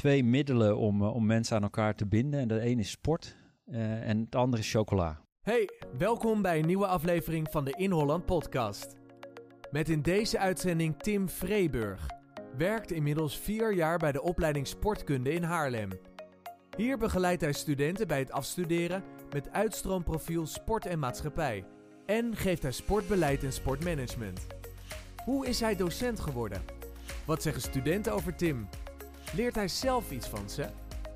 twee middelen om, om mensen aan elkaar te binden. En de een is sport en het andere is chocola. Hey, welkom bij een nieuwe aflevering van de In Holland podcast. Met in deze uitzending Tim Vreeburg. Werkt inmiddels vier jaar bij de opleiding Sportkunde in Haarlem. Hier begeleidt hij studenten bij het afstuderen met uitstroomprofiel Sport en Maatschappij. En geeft hij sportbeleid en sportmanagement. Hoe is hij docent geworden? Wat zeggen studenten over Tim? Leert hij zelf iets van ze?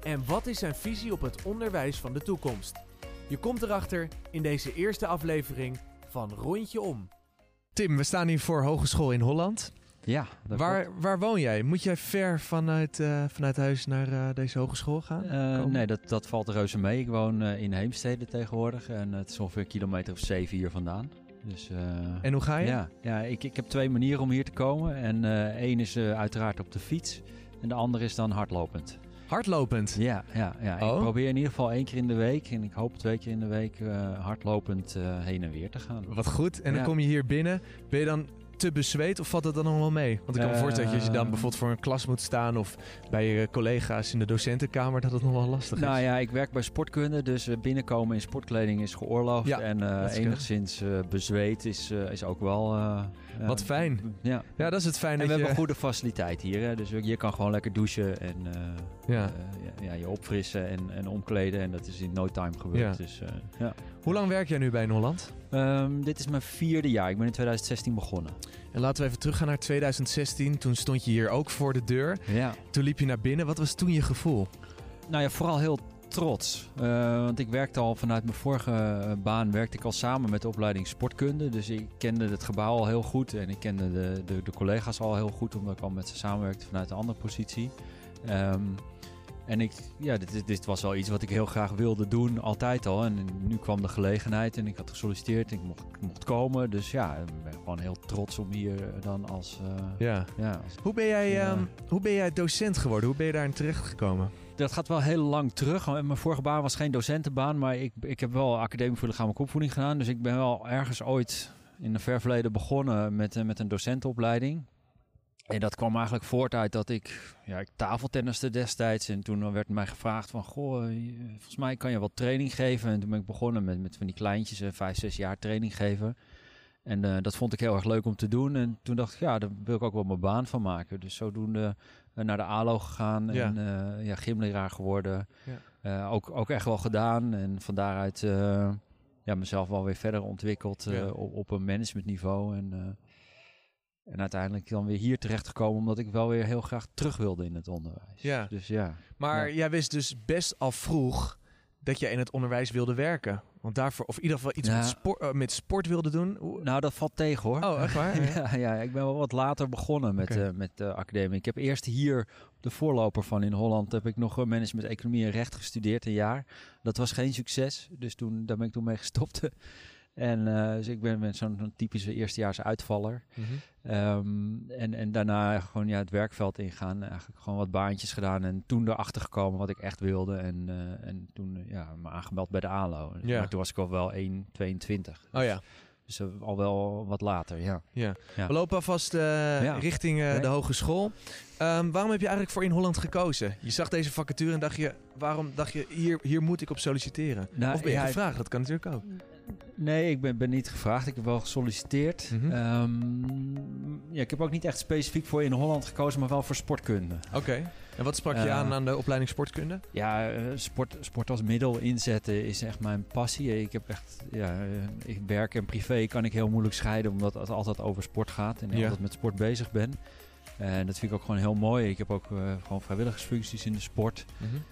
En wat is zijn visie op het onderwijs van de toekomst? Je komt erachter in deze eerste aflevering van Rondje Om. Tim, we staan hier voor Hogeschool in Holland. Ja, waar, waar woon jij? Moet jij ver vanuit, uh, vanuit huis naar uh, deze hogeschool gaan? Uh, nee, dat, dat valt reuze mee. Ik woon in Heemstede tegenwoordig en het is ongeveer een kilometer of zeven hier vandaan. Dus, en hoe ga je? Ja, ja ik, ik heb twee manieren om hier te komen. En één is uiteraard op de fiets en de andere is dan hardlopend. Hardlopend? Ja, ja, ja. ik oh. probeer in ieder geval één keer in de week en ik hoop twee keer in de week hardlopend heen en weer te gaan. Wat goed. En dan kom je hier binnen. Ben je dan te bezweet of valt het dan nog wel mee? Want ik kan me voorstellen dat je dan bijvoorbeeld voor een klas moet staan of bij je collega's in de docentenkamer dat het nog wel lastig is. Nou ja, ik werk bij sportkunde, dus eh, binnenkomen in sportkleding is geoorloofd. en uh, enigszins uh, bezweet is, is ook wel... Wat fijn. Ja. ja, dat is het fijn. En we hebben een goede faciliteit hier, hè? dus je kan gewoon lekker douchen en ja. ja, je opfrissen en, en omkleden. En dat is in no time gebeurd. Dus, ja. Hoe lang werk jij nu bij in Holland? Um, dit is mijn vierde jaar. Ik ben in 2016 begonnen. En laten we even teruggaan naar 2016. Toen stond je hier ook voor de deur. Ja. Toen liep je naar binnen. Wat was toen je gevoel? Nou ja, vooral heel trots. Uh, want ik werkte al vanuit mijn vorige eh, baan werkte ik al samen met de opleiding sportkunde. Dus ik kende het gebouw al heel goed. En ik kende de, de, de collega's al heel goed. Omdat ik al met ze samenwerkte vanuit een andere positie. Um, en ik, ja, dit, dit, was wel iets wat ik heel graag wilde doen, altijd al. En nu kwam de gelegenheid en ik had gesolliciteerd en ik mocht, mocht komen. Dus ja, ik ben gewoon heel trots om hier dan als... Uh, ja. ja hoe, ben jij, um, hoe ben jij docent geworden? Hoe ben je daarin terechtgekomen? Dat gaat wel heel lang terug. Mijn vorige baan was geen docentenbaan, maar ik, ik heb wel academie voor lichamelijke opvoeding gedaan. Dus ik ben wel ergens ooit in een ver verleden begonnen met, met een docentenopleiding. En dat kwam eigenlijk voort uit dat ik, ja, ik tafeltenniste destijds. En toen werd mij gevraagd van, goh, eh, volgens mij kan je wat training geven. En toen ben ik begonnen met, met van die kleintjes, uh, vijf, zes jaar training geven. En uh, dat vond ik heel erg leuk om te doen. En toen dacht ik, ja, daar wil ik ook wel mijn baan van maken. Dus zodoende naar de ALO gegaan en uh, ja, gymleraar geworden. Ja. ook, ook echt wel gedaan. En van daaruit ja, mezelf wel weer verder ontwikkeld op, op een managementniveau. En en uiteindelijk dan weer hier terechtgekomen omdat ik wel weer heel graag terug wilde in het onderwijs. Ja. Dus ja. Maar jij wist dus best al vroeg dat je in het onderwijs wilde werken. Want daarvoor, of in ieder geval iets met, sport, uh, met sport wilde doen. Nou, dat valt tegen hoor. Oh, echt waar? ja, ja, ik ben wel wat later begonnen met, okay. uh, met de academie. Ik heb eerst hier, de voorloper van in Holland, heb ik nog management, economie en recht gestudeerd een jaar. Dat was geen succes, dus toen, daar ben ik toen mee gestopt. En uh, dus ik ben, ben zo'n typische eerstejaars uitvaller. Mm -hmm. um, en, en daarna gewoon ja, het werkveld ingaan. Eigenlijk gewoon wat baantjes gedaan. En toen erachter gekomen wat ik echt wilde. En, uh, en toen ja, me aangemeld bij de ALO. Ja. Maar toen was ik al wel 1,22. Oh ja. Dus uh, al wel wat later, ja. ja. We lopen alvast uh, ja. richting uh, de hogeschool. Um, waarom heb je eigenlijk voor in Holland gekozen? Je zag deze vacature en dacht je, waarom dacht je, hier, hier moet ik op solliciteren? Nou, of ben je ja, gevraagd? Dat kan natuurlijk ook. Nee, ik ben, ben niet gevraagd. Ik heb wel gesolliciteerd. Mm -hmm. um, ja, ik heb ook niet echt specifiek voor in Holland gekozen, maar wel voor sportkunde. Oké. En wat sprak je uh, aan aan de opleiding sportkunde? Ja, uh, sport, sport als middel inzetten is echt mijn passie. Ik heb echt, ja, ik werk en privé kan ik heel moeilijk scheiden, omdat het altijd over sport gaat en ik ja. altijd met sport bezig ben. En dat vind ik ook gewoon heel mooi. Ik heb ook uh, gewoon vrijwilligersfuncties in de sport. Mm -hmm.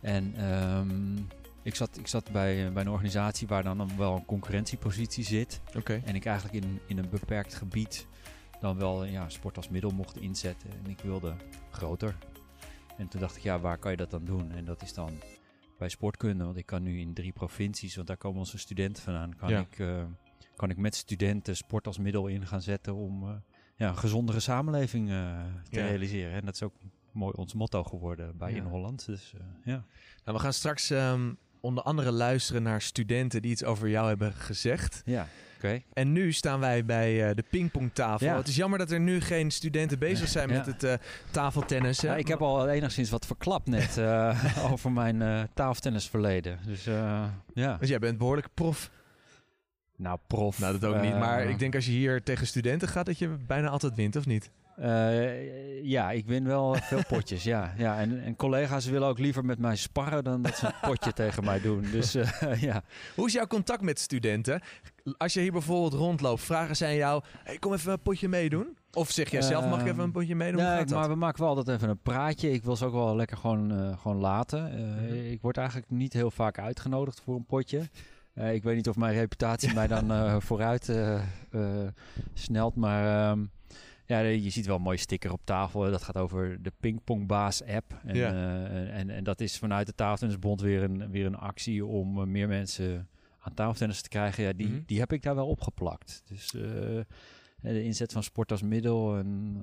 En um, ik zat, ik zat bij, bij een organisatie waar dan wel een concurrentiepositie zit. Okay. En ik eigenlijk in, in een beperkt gebied dan wel ja, sport als middel mocht inzetten. En ik wilde groter. En toen dacht ik, ja, waar kan je dat dan doen? En dat is dan bij sportkunde. Want ik kan nu in drie provincies, want daar komen onze studenten vandaan, kan, ja. ik, uh, kan ik met studenten sport als middel in gaan zetten om uh, ja, een gezondere samenleving uh, te ja. realiseren. En dat is ook mooi ons motto geworden bij ja. In Holland. Dus ja. Nou, we gaan straks um, onder andere luisteren naar studenten die iets over jou hebben gezegd. Ja, oké. En nu staan wij bij eh, de pingpongtafel. Ja. Het is jammer dat er nu geen studenten bezig zijn Ja. met het eh tafeltennis. Ja, ik heb al enigszins wat verklapt net eh, over mijn tafeltennisverleden. Dus ja. Dus jij bent behoorlijk prof. Nou, prof. Nou, dat ook niet. Maar ik denk als je hier tegen studenten gaat, dat je bijna altijd wint, of niet? Eh, ja, ik win wel veel potjes, ja. ja en, en collega's willen ook liever met mij sparren dan dat ze een potje tegen mij doen. Dus eh, ja. Hoe is jouw contact met studenten? Als je hier bijvoorbeeld rondloopt, vragen zij jou... Hey, kom even een potje meedoen. Of zeg jij zelf, mag ik even een potje meedoen? Nee, maar we maken wel altijd even een praatje. Ik wil ze ook wel lekker gewoon, eh, gewoon laten. Mhm. Ik word eigenlijk niet heel vaak uitgenodigd voor een potje. Ik weet niet of mijn reputatie mij dan vooruit snelt. Maar ehm, ja, je ziet wel een mooie sticker op tafel. Dat gaat over de Pingpongbaas app. En, Ja. eh, en, en dat is vanuit de Tafeltennisbond weer een, weer een actie om eh, meer mensen aan tafeltennis te krijgen. Ja, die, Mhm. die heb ik daar wel opgeplakt. Dus... eh, de inzet van sport als middel en,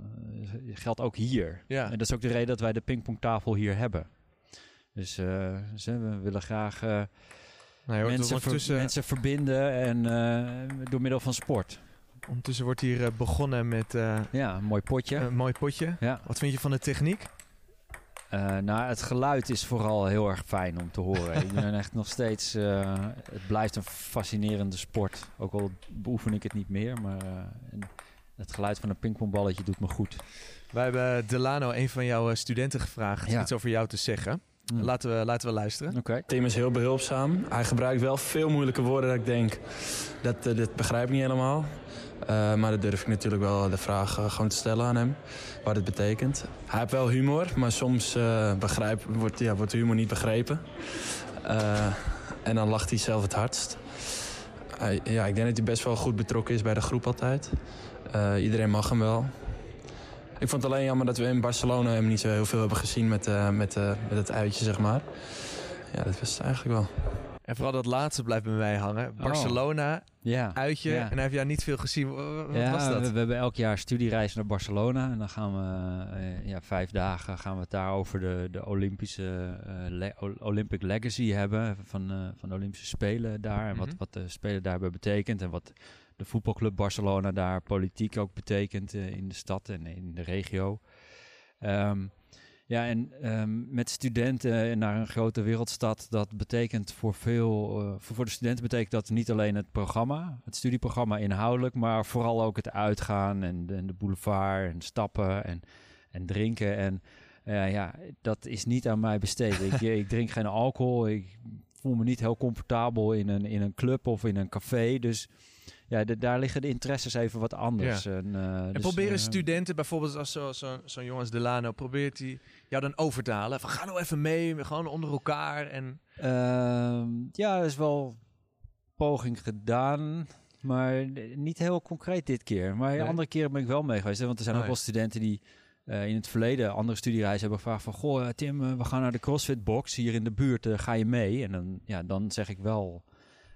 geldt ook hier. Ja. En dat is ook de reden dat wij de pingpongtafel hier hebben. Dus, dus, we willen graag Nou, mensen, ver- mensen verbinden en door middel van sport. Ondertussen wordt hier eh, begonnen met eh, Ja, een mooi potje. een mooi potje. ja. Wat vind je van de techniek? Eh, nou, het geluid is vooral heel erg fijn om te horen. ik ben echt nog steeds... eh, het blijft een fascinerende sport. Ook al beoefen ik het niet meer, maar... eh, het geluid van een pingpongballetje doet me goed. Wij hebben Delano, een van jouw studenten, gevraagd Ja. iets over jou te zeggen. Laten, we, laten we luisteren. Oké. Tim is heel behulpzaam. Hij gebruikt wel veel moeilijke woorden dat ik denk, dat, dit begrijp ik niet helemaal. Eh, maar dat durf ik natuurlijk wel de vraag eh, gewoon te stellen aan hem, wat het betekent. Hij heeft wel humor, maar soms eh, begrijp, wordt, ja, wordt humor niet begrepen. En dan lacht hij zelf het hardst. Ja, ik denk dat hij best wel goed betrokken is bij de groep altijd. Iedereen mag hem wel. Ik vond het alleen jammer dat we in Barcelona hem niet zo heel veel hebben gezien met, met, met het uitje, zeg maar. Ja, dat was eigenlijk wel. En vooral dat laatste blijft bij mij hangen. Barcelona, Ja. uitje. Oh. Ja. En hij heeft jou niet veel gezien. Wa- wa- Wat ja, was dat? We, we hebben elk jaar studiereis naar Barcelona. En dan gaan we eh, ja, vijf dagen gaan we het daar over de, de Olympische eh, le- Olympic Legacy hebben. Van, eh, van de Olympische Spelen daar. En Mhm. wat, wat de Spelen daar hebben betekend. En wat de voetbalclub Barcelona daar politiek ook betekent in de stad en in de regio. Ehm, ja, en ehm, met studenten naar een grote wereldstad, dat betekent voor veel, eh, voor, de studenten betekent dat niet alleen het programma, het studieprogramma inhoudelijk, maar vooral ook het uitgaan en de boulevard en stappen en, en drinken. En eh, ja, dat is niet aan mij besteed. ik, ik drink geen alcohol, ik voel me niet heel comfortabel in een, in een club of in een café, dus ja, de- daar liggen de interesses even wat anders. En, eh, En dus, proberen eh, studenten, bijvoorbeeld als zo'n zo, zo'n jongen als Delano, probeert hij jou dan over te halen? Van ga nou even mee, gewoon onder elkaar. En Ehm, ja, er is wel poging gedaan, maar niet heel concreet dit keer. Maar Nee? andere keren ben ik wel mee geweest. Hè? Want er zijn Oh, ook wel studenten die eh, in het verleden andere studiereizen hebben gevraagd van... Goh, Tim, we gaan naar de CrossFit Box hier in de buurt. ga je mee? En dan, ja, dan zeg ik wel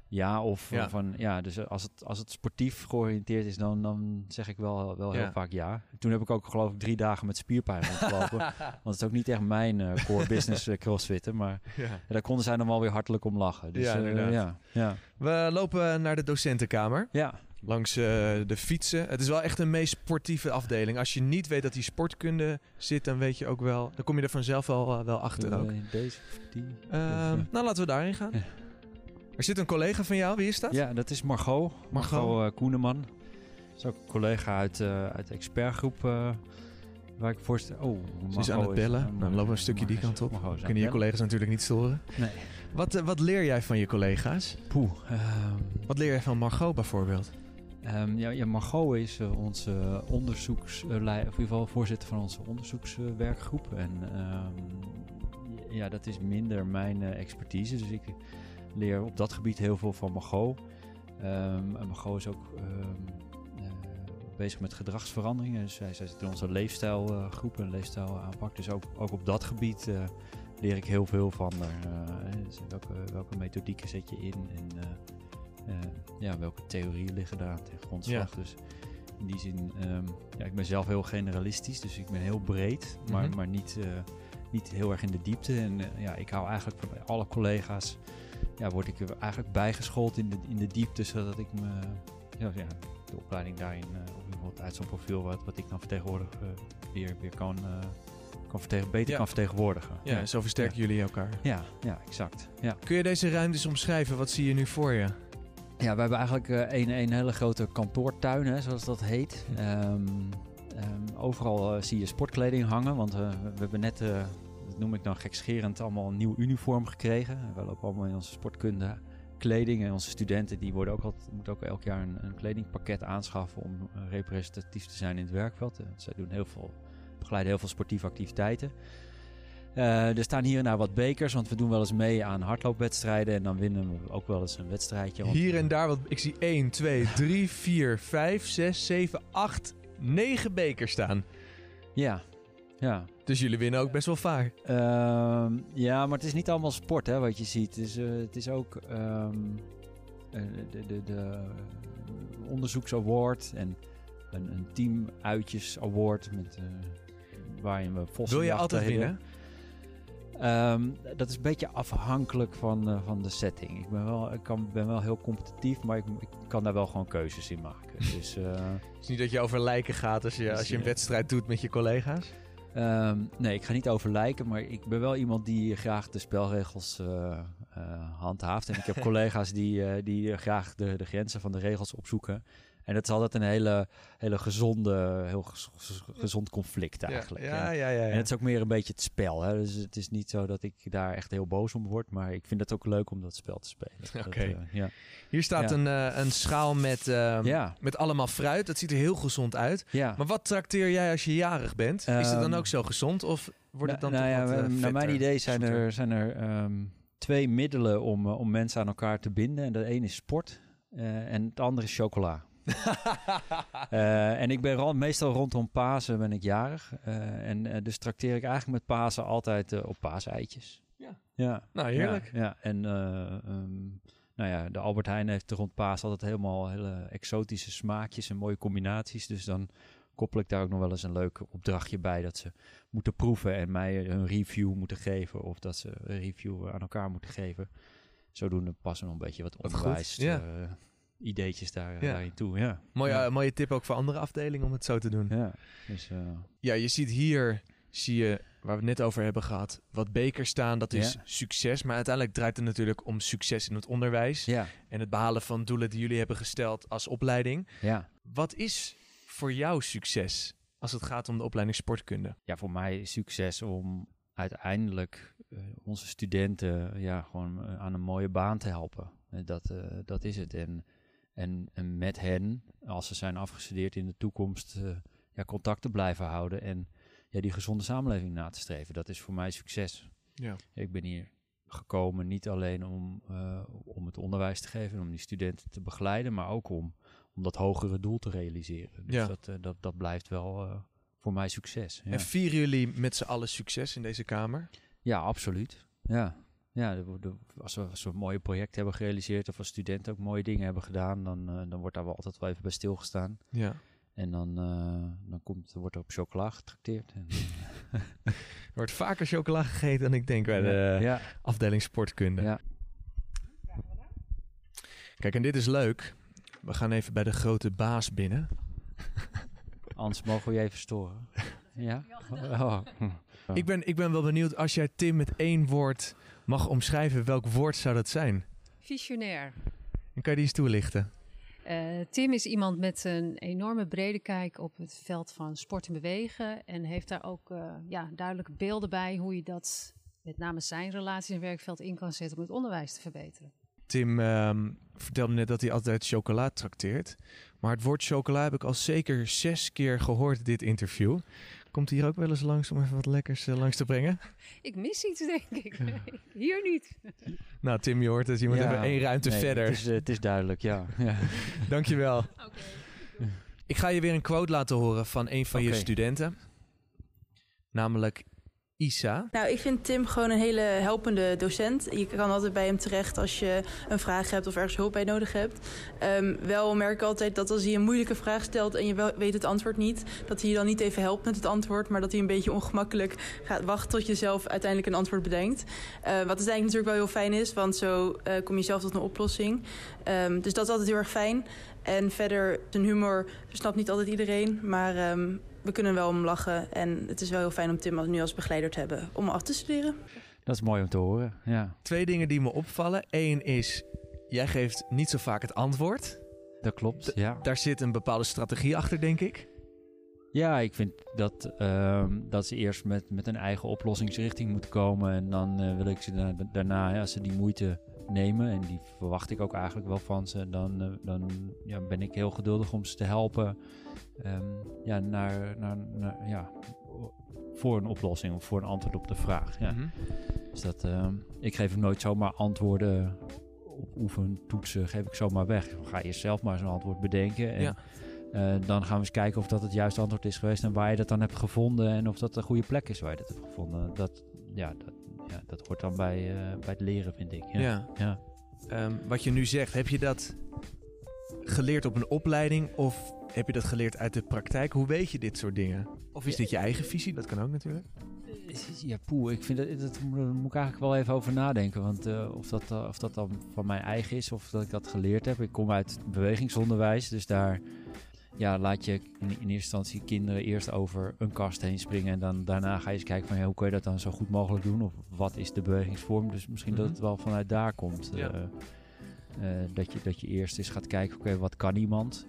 ja. Of Ja. van ja, dus als het, als het sportief georiënteerd is, dan, dan zeg ik wel, wel Ja. heel vaak ja. Toen heb ik ook geloof ik drie dagen met spierpijn rondgelopen. want het is ook niet echt mijn eh, core business eh, crossfitten. Maar ja. daar konden zij dan wel weer hartelijk om lachen. Dus, Ja, eh, ja, ja. We lopen naar de docentenkamer. ja. Langs de fietsen. Het is wel echt een meest sportieve afdeling. Als je niet weet dat die sportkunde zit, dan weet je ook wel. Dan kom je er vanzelf wel, wel achter ook. Deze of die? Ehm, nou, laten we daarin gaan. Er zit een collega van jou. Wie is dat? Ja, dat is Margot. Margot, eh, Koeneman. Dat is ook een collega uit, eh, uit de expertgroep eh, waar ik voor sta. Oh, Ze is aan het bellen. Dan lopen we een stukje die kant op. Margot Kunnen je collega's natuurlijk niet storen. Nee. Wat, wat leer jij van je collega's? Poeh. ehm, Wat leer jij van Margot bijvoorbeeld? Ehm, ja, ja, Margot is onze onderzoekslei, of in ieder geval voorzitter van onze onderzoekswerkgroep. en ehm, ja, dat is minder mijn expertise. Dus ik leer op dat gebied heel veel van Margot. Ehm, en Margot is ook ehm, eh, bezig met gedragsveranderingen. Dus zij, zit in onze leefstijlgroep en leefstijlaanpak. Dus ook, ook op dat gebied eh, leer ik heel veel van. Eh, dus welke, welke methodieken zet je in en ja, welke theorieën liggen daar ten grondslag. Dus in die zin, ehm, ja, ik ben zelf heel generalistisch, dus ik ben heel breed, maar, Mhm. maar niet, niet heel erg in de diepte. En ja, ik hou eigenlijk van alle collega's ja, word ik er eigenlijk bijgeschoold in de, in de diepte, zodat ik me, ja, ja, de opleiding daarin, uh, of bijvoorbeeld uit zo'n profiel wat, wat ik dan vertegenwoordig, uh, weer, weer kan, uh, kan vertegen, beter Ja. kan vertegenwoordigen. Ja, zo versterken jullie elkaar. ja, ja, exact. Ja. Kun je deze ruimtes omschrijven? Wat zie je nu voor je? Ja, we hebben eigenlijk eh, een, een hele grote kantoortuin, hè, zoals dat heet. Ehm, ehm, overal eh, zie je sportkleding hangen, want eh, we hebben net, eh, dat noem ik dan gekscherend, allemaal een nieuw uniform gekregen. We lopen allemaal in onze sportkunde kleding en onze studenten die worden ook altijd, moeten ook elk jaar een, een kledingpakket aanschaffen om eh, representatief te zijn in het werkveld. Zij doen heel veel, begeleiden heel veel sportieve activiteiten. Eh, er staan hier en daar wat bekers, want we doen wel eens mee aan hardloopwedstrijden en dan winnen we ook wel eens een wedstrijdje. want- Hier en daar, wat ik zie 1, 2, 3, 4, 5, 6, 7, 8, 9 bekers staan. Ja, ja. Dus jullie winnen ook best wel vaak. Ehm, ja, maar het is niet allemaal sport hè, wat je ziet. Het is, eh, het is ook ehm, eh, de, de, de onderzoeksaward en een, een teamuitjes award met, eh, waarin we Wil je altijd winnen? Ehm, dat is een beetje afhankelijk van, van de setting. Ik ben wel, ik kan, ben wel heel competitief, maar ik, ik kan daar wel gewoon keuzes in maken. Dus Het is niet dat je over lijken gaat als je, als je een wedstrijd doet met je collega's. Ehm, nee, ik ga niet over lijken, maar ik ben wel iemand die graag de spelregels eh, handhaaft. En ik heb collega's die, eh, die graag de, de grenzen van de regels opzoeken. En dat is altijd een hele, hele gezonde, heel gez- gez- gezond conflict eigenlijk. Ja, En- ja, ja. En het is ook meer een beetje het spel. Hè? Dus het is niet zo dat ik daar echt heel boos om word. Maar ik vind het ook leuk om dat spel te spelen. Oké. eh, ja. Hier staat een, eh, een schaal met, Ja. met allemaal fruit. Dat ziet er heel gezond uit. ja. Maar wat trakteer jij als je jarig bent? Is het dan Ehm, ook zo gezond? Of wordt het dan nou, toch nou ja, wat, eh, Naar mijn vetter, idee zijn zoeter? er, zijn er ehm, twee middelen om, om mensen aan elkaar te binden. En de ene is sport en het andere is chocola. Eh, en ik ben meestal rondom Pasen ben ik jarig. Eh, en eh, dus trakteer ik eigenlijk met Pasen altijd op paaseitjes. Ja. Ja. Nou, heerlijk. Ja, ja. en eh, ehm, nou ja, de Albert Heijn heeft rond Paas altijd helemaal hele exotische smaakjes en mooie combinaties. Dus dan koppel ik daar ook nog wel eens een leuk opdrachtje bij dat ze moeten proeven en mij een review moeten geven of dat ze een review aan elkaar moeten geven. Zodoende passen nog een beetje wat Wat goed, onderwijs ja. Eh, ideetjes daar, Ja. daarin toe. Ja. Mooie, ja. eh, mooie tip ook voor andere afdelingen om het zo te doen. ja. Dus, eh, Ja, je ziet hier, zie je, waar we het net over hebben gehad, wat bekers staan. Dat is Ja. succes. Maar uiteindelijk draait het natuurlijk om succes in het onderwijs. ja, En het behalen van doelen die jullie hebben gesteld als opleiding. ja. Wat is voor jou succes als het gaat om de opleiding sportkunde? ja, voor mij is succes om uiteindelijk eh, onze studenten ja, gewoon eh, aan een mooie baan te helpen. Eh, dat, eh, dat is het. En, en, en met hen, als ze zijn afgestudeerd in de toekomst, eh, ja, contact te blijven houden en ja, die gezonde samenleving na te streven. Dat is voor mij succes. Ja. Ik ben hier gekomen niet alleen om, eh, om het onderwijs te geven, om die studenten te begeleiden, maar ook om, om dat hogere doel te realiseren. Dus Ja. dat, eh, dat, dat blijft wel voor mij succes. Ja. En vieren jullie met z'n allen succes in deze kamer? Ja, absoluut. Ja, ja als, we, als we een mooie project hebben gerealiseerd of als studenten ook mooie dingen hebben gedaan, dan, eh, dan wordt daar wel altijd wel even bij stilgestaan. Ja. En dan, eh, dan komt, wordt er op chocola getrakteerd. En, Er wordt vaker chocola gegeten dan ik denk bij de ja, afdeling sportkunde. Ja. Kijk, en dit is leuk. We gaan even bij de grote baas binnen. anders mogen we je even storen. Ja? Oh. Ik, ben, ik ben wel benieuwd, als jij Tim met één woord mag omschrijven, welk woord zou dat zijn? Visionair. En kan je die eens toelichten? Eh, Tim is iemand met een enorme brede kijk op het veld van sport en bewegen. En heeft daar ook eh, ja, duidelijke beelden bij hoe je dat, met name zijn relatie en werkveld, in kan zetten om het onderwijs te verbeteren. Tim ehm, vertelde net dat hij altijd chocola trakteert. Maar het woord chocola heb ik al zeker zes keer gehoord dit interview. Komt hij hier ook wel eens langs om even wat lekkers eh, langs te brengen? Ik mis iets, denk ik. Hier niet. Nou, Tim, je hoort het. Je moet Ja, even één ruimte nee, verder. Het is, eh, het is duidelijk, ja. ja. Dankjewel. Ik ga je weer een quote laten horen van een van je studenten. Namelijk, Isa. Nou, ik vind Tim gewoon een hele helpende docent. Je kan altijd bij hem terecht als je een vraag hebt of ergens hulp bij nodig hebt. Um, wel merk ik altijd dat als hij een moeilijke vraag stelt en je weet het antwoord niet, dat hij je dan niet even helpt met het antwoord, maar dat hij een beetje ongemakkelijk gaat wachten tot je zelf uiteindelijk een antwoord bedenkt. Uh, wat uiteindelijk natuurlijk wel heel fijn is, want zo uh, kom je zelf tot een oplossing. Um, dus dat is altijd heel erg fijn. En verder, zijn humor snapt niet altijd iedereen, maar um, we kunnen wel om lachen. En het is wel heel fijn om Tim nu als begeleider te hebben om af te studeren. Dat is mooi om te horen, ja. Twee dingen die me opvallen. Eén is, jij geeft niet zo vaak het antwoord. Dat klopt, ja. Daar zit een bepaalde strategie achter, denk ik. Ja, ik vind dat, uh, dat ze eerst met, met een eigen oplossingsrichting moeten komen. En dan uh, wil ik ze daarna, ja, als ze die moeite nemen, en die verwacht ik ook eigenlijk wel van ze, dan, uh, dan ja, ben ik heel geduldig om ze te helpen um, ja, naar, naar, naar, ja, voor een oplossing of voor een antwoord op de vraag. Ja. Mm -hmm. Dus dat, um, ik geef hem nooit zomaar antwoorden op oefentoetsen, geef ik zomaar weg. Ga je zelf maar zo'n antwoord bedenken. En, ja. Uh, dan gaan we eens kijken of dat het juiste antwoord is geweest en waar je dat dan hebt gevonden en of dat de goede plek is waar je dat hebt gevonden. Dat, ja, dat, ja, dat hoort dan bij, uh, bij het leren, vind ik. Ja. ja. ja. Um, wat je nu zegt, heb je dat geleerd op een opleiding of heb je dat geleerd uit de praktijk? Hoe weet je dit soort dingen? Of is dit je eigen visie? Dat kan ook natuurlijk. Ja, poeh, ik vind dat, dat moet ik eigenlijk wel even over nadenken. Want uh, of, dat, uh, of dat dan van mijn eigen is of dat ik dat geleerd heb. Ik kom uit bewegingsonderwijs, dus daar ja, laat je in, in eerste instantie kinderen eerst over een kast heen springen. En dan daarna ga je eens kijken van ja, hoe kun je dat dan zo goed mogelijk doen? Of wat is de bewegingsvorm? Dus misschien mm -hmm. dat het wel vanuit daar komt. Ja. Uh, dat, je, dat je eerst eens gaat kijken, oké, okay, wat kan iemand?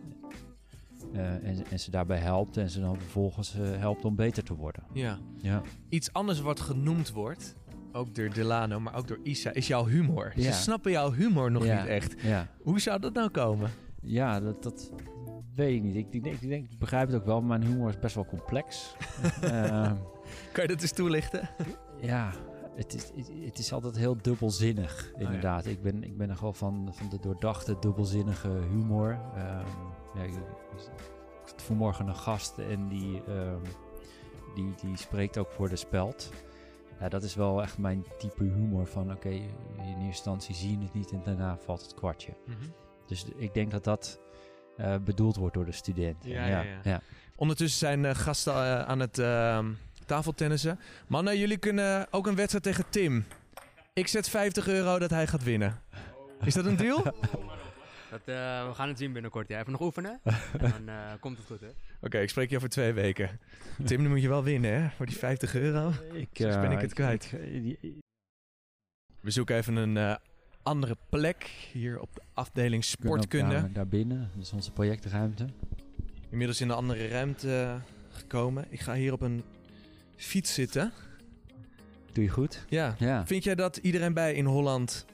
Uh, en, en, ze daarbij helpt en ze dan vervolgens helpt om beter te worden. Ja. ja. Iets anders wat genoemd wordt, ook door Delano, maar ook door Isa, is jouw humor. Ja. Ze snappen jouw humor nog ja. niet echt. Ja. Hoe zou dat nou komen? Ja, dat, dat weet ik niet. Ik, ik, denk, ik, denk, ik begrijp het ook wel, maar mijn humor is best wel complex. uh, kan je dat eens toelichten? Ja, het is, het is altijd heel dubbelzinnig, inderdaad. Oh, ja. ik, ben, ik ben nogal van, van de doordachte, dubbelzinnige humor. Um, ja, ik, ik had vanmorgen een gast en die, um, die, die spreekt ook voor de speld. Ja, dat is wel echt mijn type humor van oké, okay, in eerste instantie zie je het niet en daarna valt het kwartje. Mm -hmm. Dus ik denk dat dat uh, bedoeld wordt door de student. Ja, ja, ja. ja. Ondertussen zijn uh, gasten uh, aan het uh, tafeltennissen. Mannen, jullie kunnen ook een wedstrijd tegen Tim. Ik zet 50 euro dat hij gaat winnen. Is dat een deal? Dat, uh, we gaan het zien binnenkort. Ja, even nog oefenen. en dan uh, komt het goed, hè? Oké, okay, ik spreek je over twee weken. Tim, dan moet je wel winnen, hè? Voor die 50 euro. Ik, uh, ben ik het ik, kwijt. Ik, we zoeken even een andere plek hier op de afdeling sportkunde. Daar, daar binnen, is onze projectruimte. Inmiddels in een andere ruimte gekomen. Ik ga hier op een fiets zitten. Doe je goed? Ja. ja. Vind jij dat iedereen bij in Holland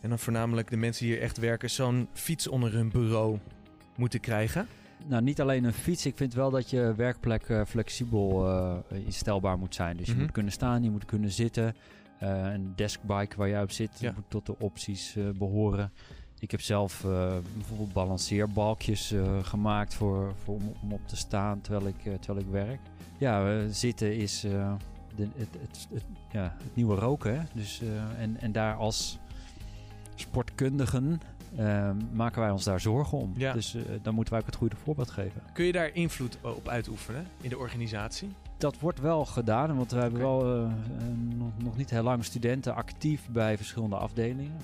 en dan voornamelijk de mensen die hier echt werken, zo'n fiets onder hun bureau moeten krijgen? Nou, niet alleen een fiets. Ik vind wel dat je werkplek uh, flexibel uh, instelbaar moet zijn. Dus je mm -hmm. moet kunnen staan, je moet kunnen zitten. Uh, een deskbike waar jij op zit ja. moet tot de opties behoren. Ik heb zelf bijvoorbeeld balanceerbalkjes gemaakt voor, voor, om, om, op te staan terwijl ik, terwijl ik werk. Ja, zitten is de, het, het, het, ja, het nieuwe roken. Hè? Dus, en, en daar als sportkundigen uh, maken wij ons daar zorgen om. Ja. Dus uh, dan moeten wij ook het goede voorbeeld geven. Kun je daar invloed op uitoefenen in de organisatie? Dat wordt wel gedaan, want we hebben wel uh, nog, nog, niet heel lang studenten actief bij verschillende afdelingen.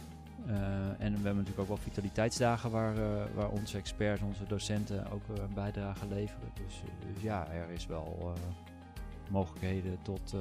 En we hebben natuurlijk ook wel vitaliteitsdagen waar, waar onze experts, onze docenten ook een bijdrage leveren. Dus, dus, ja, er is wel mogelijkheden tot,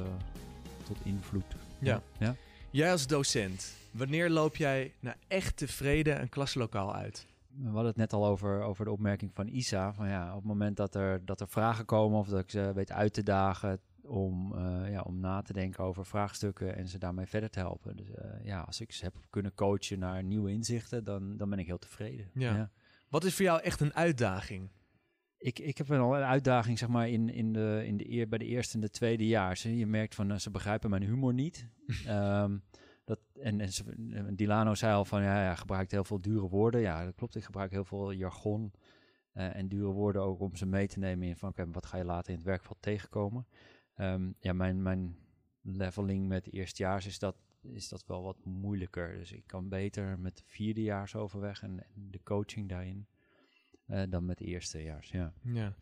tot invloed. Ja. ja. Jij als docent, Wanneer loop jij nou echt tevreden een klaslokaal uit? We hadden het net al over, over de opmerking van Isa. Van ja, op het moment dat er, dat er vragen komen of dat ik ze weet uit te dagen om, uh, ja, om na te denken over vraagstukken en ze daarmee verder te helpen. Dus uh, ja, als ik ze heb kunnen coachen naar nieuwe inzichten, dan, dan ben ik heel tevreden. Ja. ja. Wat is voor jou echt een uitdaging? Ik, ik heb wel een uitdaging zeg maar, in, in de, in de eer, bij de eerste en de tweede jaar. Je merkt van uh, ze begrijpen mijn humor niet. um, dat, en, en Dilano zei al van, ja, hij gebruikt heel veel dure woorden. Ja, dat klopt. Ik gebruik heel veel jargon uh, en dure woorden ook om ze mee te nemen in van, oké, okay, wat ga je later in het werkveld tegenkomen? Um, ja, mijn, mijn leveling met eerstejaars is dat, is dat wel wat moeilijker. Dus ik kan beter met de vierdejaars overweg en, en de coaching daarin eh, dan met eerstejaars. Ja. Ja.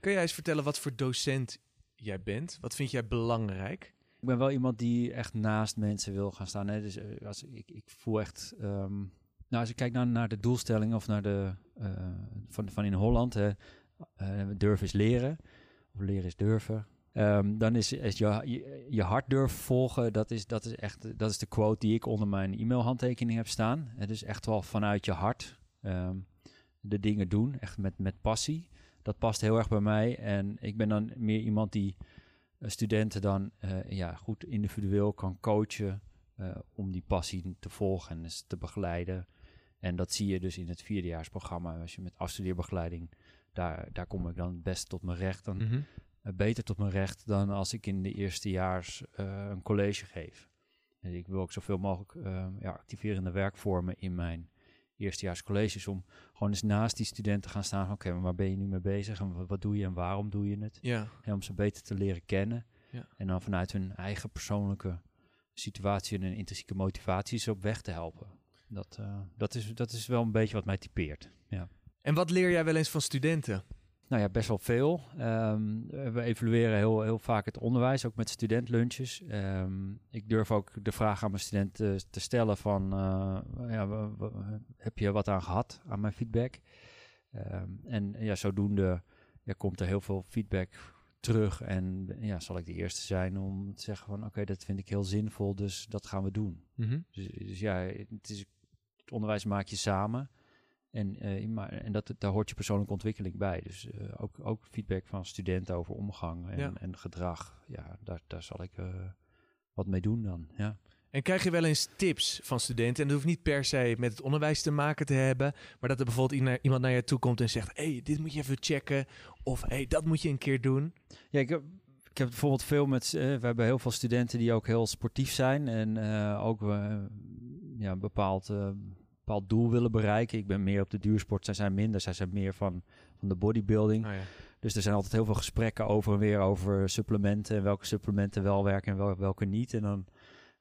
Kun jij eens vertellen wat voor docent jij bent? Wat vind jij belangrijk? Ik ben wel iemand die echt naast mensen wil gaan staan. Hè. Dus eh, als, ik, ik voel echt. ehm, nou, als ik kijk naar, naar de doelstelling of naar de. eh, van, van in Holland. Hè, eh, durven is leren. Of leren is durven. Ehm, dan is, is je, je, je hart durven volgen. Dat is, dat is echt. Dat is de quote die ik onder mijn e-mailhandtekening heb staan. Het is echt wel vanuit je hart. ehm, de dingen doen. Echt met, met passie. Dat past heel erg bij mij. En ik ben dan meer iemand die eh, studenten dan eh, ja, goed individueel kan coachen eh, om die passie te volgen en dus te begeleiden. En dat zie je dus in het vierdejaarsprogramma. Als je met afstudeerbegeleiding, daar, daar kom ik dan best tot mijn recht. Dan, Mhm. beter tot mijn recht dan als ik in de eerstejaars een college geef. En ik wil ook zoveel mogelijk ja, activerende werkvormen in mijn eerstejaars colleges. Om gewoon eens naast die studenten te gaan staan. van, Oké, maar waar ben je nu mee bezig? En wat, doe je en waarom doe je het? Ja. En om ze beter te leren kennen. Ja. En dan vanuit hun eigen persoonlijke situatie en intrinsieke motivaties op weg te helpen. Dat, eh, dat, is, dat is wel een beetje wat mij typeert. Ja. En wat leer jij wel eens van studenten? Nou ja, best wel veel. Ehm, we evalueren heel, heel vaak het onderwijs, ook met studentlunches. Ehm, ik durf ook de vraag aan mijn studenten te stellen van... eh, ja, heb je wat aan gehad aan mijn feedback? Ehm, en ja, zodoende ja, komt er heel veel feedback terug. En ja, zal ik de eerste zijn om te zeggen van... oké, dat vind ik heel zinvol, dus dat gaan we doen. Mhm. Dus, dus ja, het, is, het onderwijs maak je samen. En, eh, maar, en dat, daar hoort je persoonlijke ontwikkeling bij. Dus eh, ook, ook feedback van studenten over omgang en, Ja. en gedrag. Ja, daar, daar zal ik eh, wat mee doen dan. Ja. En krijg je wel eens tips van studenten? En dat hoeft niet per se met het onderwijs te maken te hebben. Maar dat er bijvoorbeeld iemand naar je toe komt en zegt... hey, dit moet je even checken. Of hey, dat moet je een keer doen. Ja, ik heb, ik heb bijvoorbeeld veel met... eh, we hebben heel veel studenten die ook heel sportief zijn. En ook eh, ja, een bepaald, bepaald doel willen bereiken. Ik ben meer op de duursport, zij zijn minder. Zij zijn meer van, van de bodybuilding. Nou ja. Dus er zijn altijd heel veel gesprekken over en weer over supplementen en welke supplementen wel werken en wel, welke niet. En dan,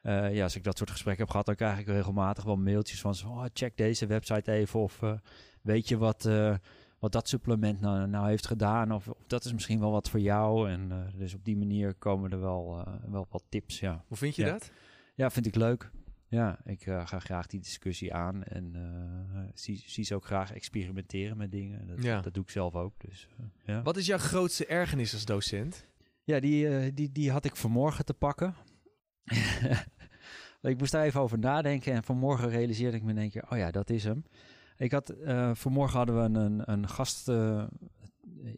eh, ja, als ik dat soort gesprekken heb gehad, dan krijg ik regelmatig wel mailtjes van zo, oh, check deze website even of eh, weet je wat, eh, wat dat supplement nou, nou heeft gedaan of, of dat is misschien wel wat voor jou. En dus op die manier komen er wel, wel wat tips, ja. Hoe vind je Ja. dat? Ja, vind ik leuk. Ja, ik eh, ga graag die discussie aan en eh, zie, zie ze ook graag experimenteren met dingen. Dat, Ja. dat doe ik zelf ook. Dus, eh, ja. Wat is jouw grootste ergernis als docent? Ja, die, die, die had ik vanmorgen te pakken. ik moest daar even over nadenken en vanmorgen realiseerde ik me in één keer, oh ja, dat is hem. Ik had, vanmorgen hadden we een, een gast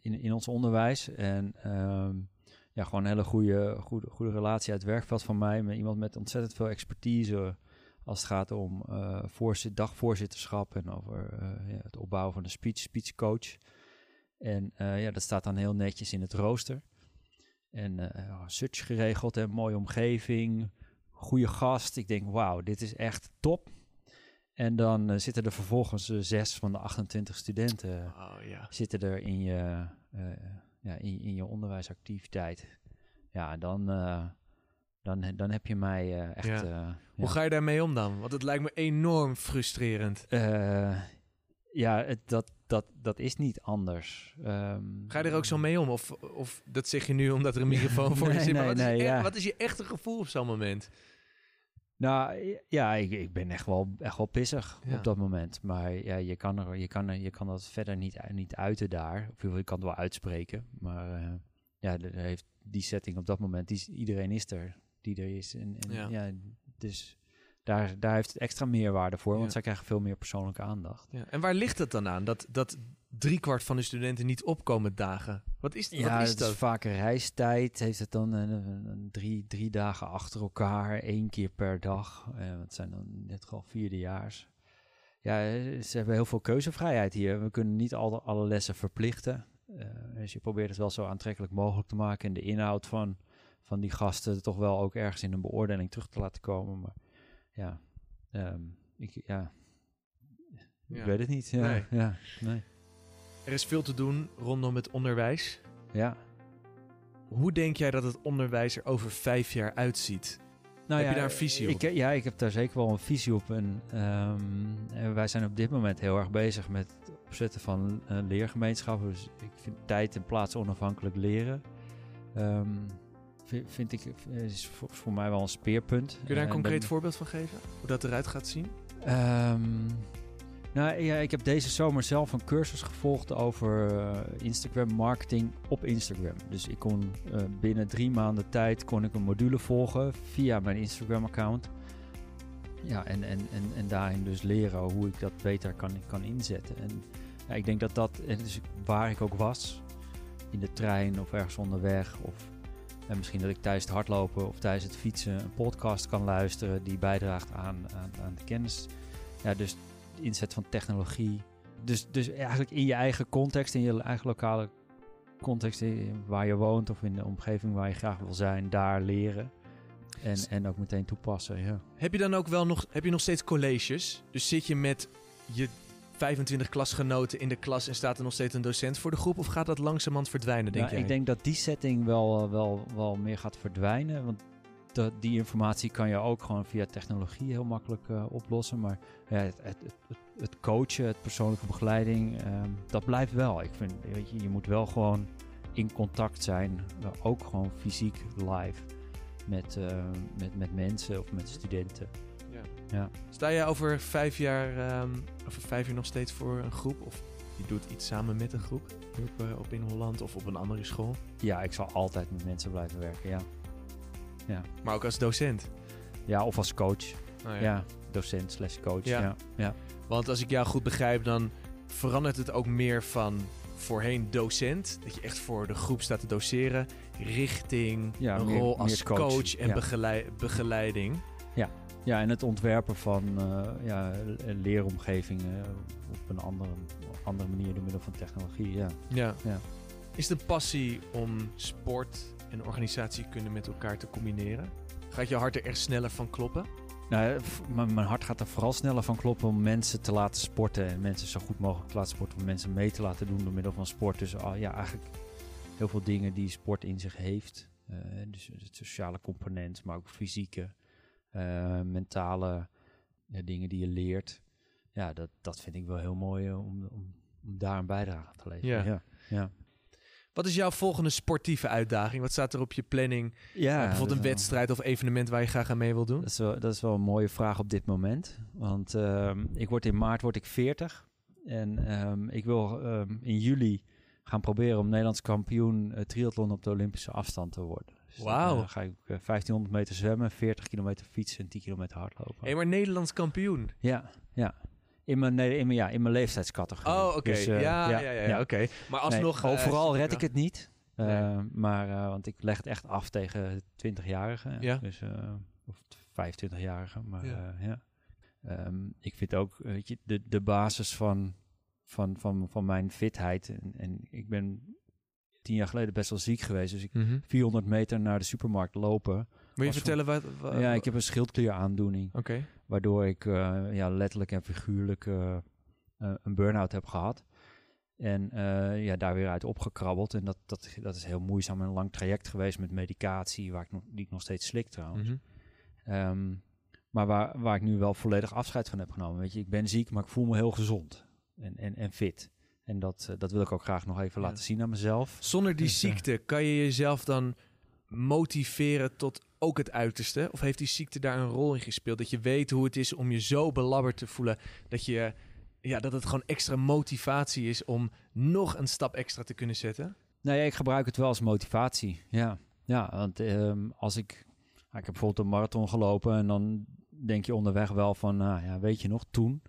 in, in ons onderwijs en ehm, ja, gewoon een hele goede, goede, goede relatie uit het werkveld van mij. Met iemand met ontzettend veel expertise als het gaat om eh voorzit, dagvoorzitterschap en over eh, ja, het opbouwen van een speech, speechcoach. En eh, ja, dat staat dan heel netjes in het rooster. En search geregeld en mooie omgeving, goede gast. Ik denk, wauw, dit is echt top. En dan zitten er vervolgens zes van de 28 studenten Oh ja. zitten er in je, ja, in, in je onderwijsactiviteit. Ja, dan, dan, dan heb je mij eh, echt... Ja. eh, Hoe ja. ga je daarmee om dan? Want het lijkt me enorm frustrerend. Eh, ja, het, dat, dat, dat is niet anders. Ehm, Ga je er ook zo mee om? Of, of dat zeg je nu omdat er een microfoon voor je zit? Nee, wat, is nee, je, e- ja. wat is je echte gevoel op zo'n moment? Nou ja, ik, ik ben echt wel, echt wel pissig Ja. op dat moment. Maar ja, je kan, er, je kan, er, je kan dat verder niet, niet uiten daar. Of je kan het wel uitspreken. Maar ja, heeft die setting op dat moment, die, is- iedereen is er die er is. En, en Ja. ja. dus daar, daar heeft het extra meerwaarde voor, Ja. want zij krijgen veel meer persoonlijke aandacht. Ja. En waar ligt het dan aan? Dat, dat driekwart van de studenten niet opkomen dagen. Wat is, Ja, wat is het dat? is vaak reistijd. Heeft het dan een, een- een drie, drie dagen achter elkaar, één keer per dag. Eh, het zijn dan net gewoon vierdejaars. Ja, eh, ze hebben heel veel keuzevrijheid hier. We kunnen niet alle, alle lessen verplichten. Eh, dus je probeert het wel zo aantrekkelijk mogelijk te maken. En de inhoud van, van die gasten toch wel ook ergens in een beoordeling terug te laten komen. Maar ja, ehm, ik, ja. Ja. ik weet het niet. Ja, Nee. ja, nee. Er is veel te doen rondom het onderwijs. ja. Hoe denk jij dat het onderwijs er over vijf jaar uitziet? Nou Heb je daar een visie op? Ik, ja, ik heb daar zeker wel een visie op. En, ehm, en wij zijn op dit moment heel erg bezig met het opzetten van uh, leergemeenschappen. Dus ik vind tijd en plaats onafhankelijk leren. ehm, vind, ik is voor, voor mij wel een speerpunt. Kun je daar een En concreet ben- voorbeeld van geven? Hoe dat eruit gaat zien? Ehm, nou ja, ik heb deze zomer zelf een cursus gevolgd over eh, Instagram marketing op Instagram. Dus ik kon eh, binnen drie maanden tijd kon ik een module volgen via mijn Instagram account. Ja, en, en, en, en daarin dus leren hoe ik dat beter kan, kan inzetten. En ja, ik denk dat dat, en dus waar ik ook was, in de trein of ergens onderweg of en misschien dat ik tijdens het hardlopen of tijdens het fietsen een podcast kan luisteren die bijdraagt aan, aan, aan de kennis. Ja, dus inzet van technologie. Dus, dus eigenlijk in je eigen context, in je eigen lokale context waar je woont of in de omgeving waar je graag wil zijn, daar leren. En, en ook meteen toepassen, ja. Heb je dan ook wel nog, heb je nog steeds colleges? Dus zit je met je 25 klasgenoten in de klas en staat er nog steeds een docent voor de groep? Of gaat dat langzamerhand verdwijnen, denk Nou, ik denk dat die setting wel, eh, wel, wel meer gaat verdwijnen. Want die informatie kan je ook gewoon via technologie heel makkelijk eh, oplossen. Maar ja, het, het, het, het coachen, het persoonlijke begeleiding, ehm, dat blijft wel. Ik vind, weet je, je moet wel gewoon in contact zijn, ook gewoon fysiek live met, eh, met, met mensen of met studenten. Sta jij over vijf jaar, ehm, over vijf jaar nog steeds voor een groep? Of je doet iets samen met een groep? Op, eh, op in Holland of op een andere school? Ja, ik zal altijd met mensen blijven werken, ja. Maar ook als docent? Ja, of als coach. Nou Ja, docent slash coach. Ja. Ja. Ja. Want als ik jou goed begrijp, dan verandert het ook meer van voorheen docent, dat je echt voor de groep staat te doseren, richting Ja, een meer- rol als coach, coach, en ja. begelei- begeleiding. Ja, en het ontwerpen van eh, ja, le- leeromgevingen op een andere, andere manier door middel van technologie. Ja. Ja. Ja. Is een passie om sport en organisatiekunde met elkaar te combineren? Gaat je hart er echt sneller van kloppen? Nou, f- mijn hart gaat er vooral sneller van kloppen om mensen te laten sporten. En mensen zo goed mogelijk te laten sporten. Om mensen mee te laten doen door middel van sport. Dus ah, ja, eigenlijk heel veel dingen die sport in zich heeft. Eh, dus het sociale component, maar ook fysieke, eh, mentale ja, dingen die je leert. Ja, dat, dat vind ik wel heel mooi eh, om, om, om daar een bijdrage aan te leveren. Ja. ja. ja. Wat is jouw volgende sportieve uitdaging? Wat staat er op je planning? Ja, bijvoorbeeld een wel- wedstrijd of evenement waar je graag aan mee wil doen? Dat is, wel, dat is wel een mooie vraag op dit moment. Want ehm, ik word in maart word ik 40. En ehm, ik wil ehm, in juli gaan proberen om Nederlands kampioen eh, triathlon op de Olympische afstand te worden. Dus dan, eh, ga ik eh, 1500 meter zwemmen, 40 kilometer fietsen en 10 kilometer hardlopen. Hé, maar Nederlands kampioen. Ja, ja. In mijn, nee, in mijn, ja, in mijn leeftijdscategorie. Oh, oké. Dus, eh, ja, ja, ja, ja, oké. Maar Nee, alsnog... eh, overal red ik het niet. Eh, Nee. Maar, eh, want ik leg het echt af tegen 20-jarigen. Ja. Dus, eh, of 25-jarigen. Maar ja. Ehm, ik vind ook, weet je, de, de basis van, van, van, van mijn fitheid. En, en ik ben tien jaar geleden best wel ziek geweest. Dus ik wel- Mhm. 400 meter naar de supermarkt lopen. Wil je vertellen wat... wa- ja, ik heb een schildklieraandoening. Oké. Waardoor ik eh, ja, letterlijk en figuurlijk eh, eh, een burn-out heb gehad. En ja, daar weer uit opgekrabbeld. En dat, dat, dat is heel moeizaam en een lang traject geweest met medicatie, waar ik nog, die ik nog steeds slik trouwens. Mhm. Ehm, maar waar, waar ik nu wel volledig afscheid van heb genomen. Weet je, ik ben ziek, maar ik voel me heel gezond en, en, en fit. En dat, eh, dat wil ik ook graag nog even Ja. laten zien aan mezelf. Zonder die Dus, eh, ziekte, kan je jezelf dan motiveren tot ook het uiterste? Of heeft die ziekte daar een rol in gespeeld? Dat je weet hoe het is om je zo belabberd te voelen dat je... Ja, dat het gewoon extra motivatie is om nog een stap extra te kunnen zetten. Nee, ik gebruik het wel als motivatie. Ja, ja want ehm, als ik... nou, ik heb bijvoorbeeld een marathon gelopen en dan denk je onderweg wel van... Nou ja, weet je nog, toen?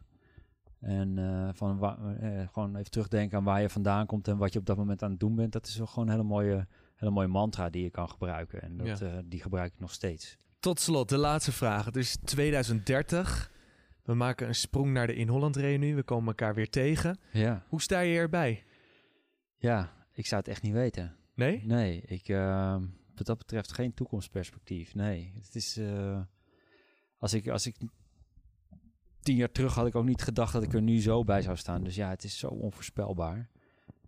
En eh, van eh, gewoon even terugdenken aan waar je vandaan komt en wat je op dat moment aan het doen bent. Dat is wel gewoon een hele mooie, hele mooie mantra die je kan gebruiken. En dat, Ja. eh, die gebruik ik nog steeds. Tot slot, de laatste vraag. Het is 2030. We maken een sprong naar de In Holland reunie. We komen elkaar weer tegen. Ja, Hoe sta je erbij? ja ik zou het echt niet weten. Nee? Nee, ik, ehm, wat dat betreft geen toekomstperspectief. Nee, het is. als, ik, als ik. Tien jaar terug had ik ook niet gedacht dat ik er nu zo bij zou staan. Dus ja, het is zo onvoorspelbaar.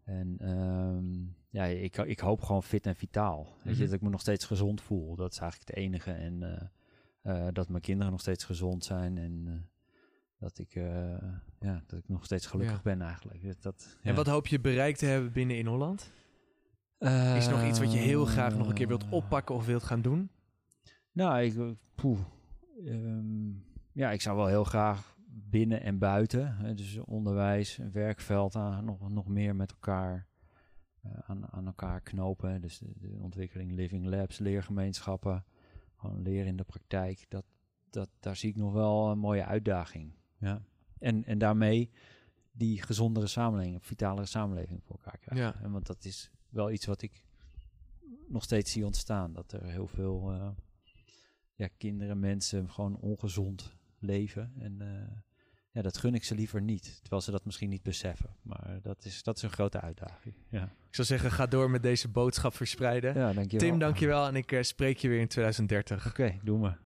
En ehm, ja, ik, ik hoop gewoon fit en vitaal. Weet je, Mhm. dat ik me nog steeds gezond voel. Dat is eigenlijk het enige. En eh, eh, dat mijn kinderen nog steeds gezond zijn. En eh, dat, ik, ja, dat ik nog steeds gelukkig Ja. ben eigenlijk. Dat, dat, En ja. wat hoop je bereikt te hebben binnen in Holland? Is er nog iets wat je heel graag nog een keer wilt oppakken of wilt gaan doen? Nou, ik, eh, poeh, Ehm, ja, ik zou wel heel graag binnen en buiten, dus onderwijs, werkveld, aan, nog, nog meer met elkaar eh, aan, aan elkaar knopen. Dus de, de ontwikkeling living labs, leergemeenschappen, gewoon leren in de praktijk. Dat, dat, daar zie ik nog wel een mooie uitdaging. Ja. En, en daarmee die gezondere samenleving, vitalere samenleving voor elkaar krijgen. Ja. En want dat is wel iets wat ik nog steeds zie ontstaan. Dat er heel veel eh, ja, kinderen, mensen gewoon ongezond leven. En eh, ja, dat gun ik ze liever niet. Terwijl ze dat misschien niet beseffen. Maar dat is, dat is een grote uitdaging. Ja, Ik zou zeggen, ga door met deze boodschap verspreiden. ja dankjewel. Tim, dankjewel. En ik eh, spreek je weer in 2030. Oké, doen we.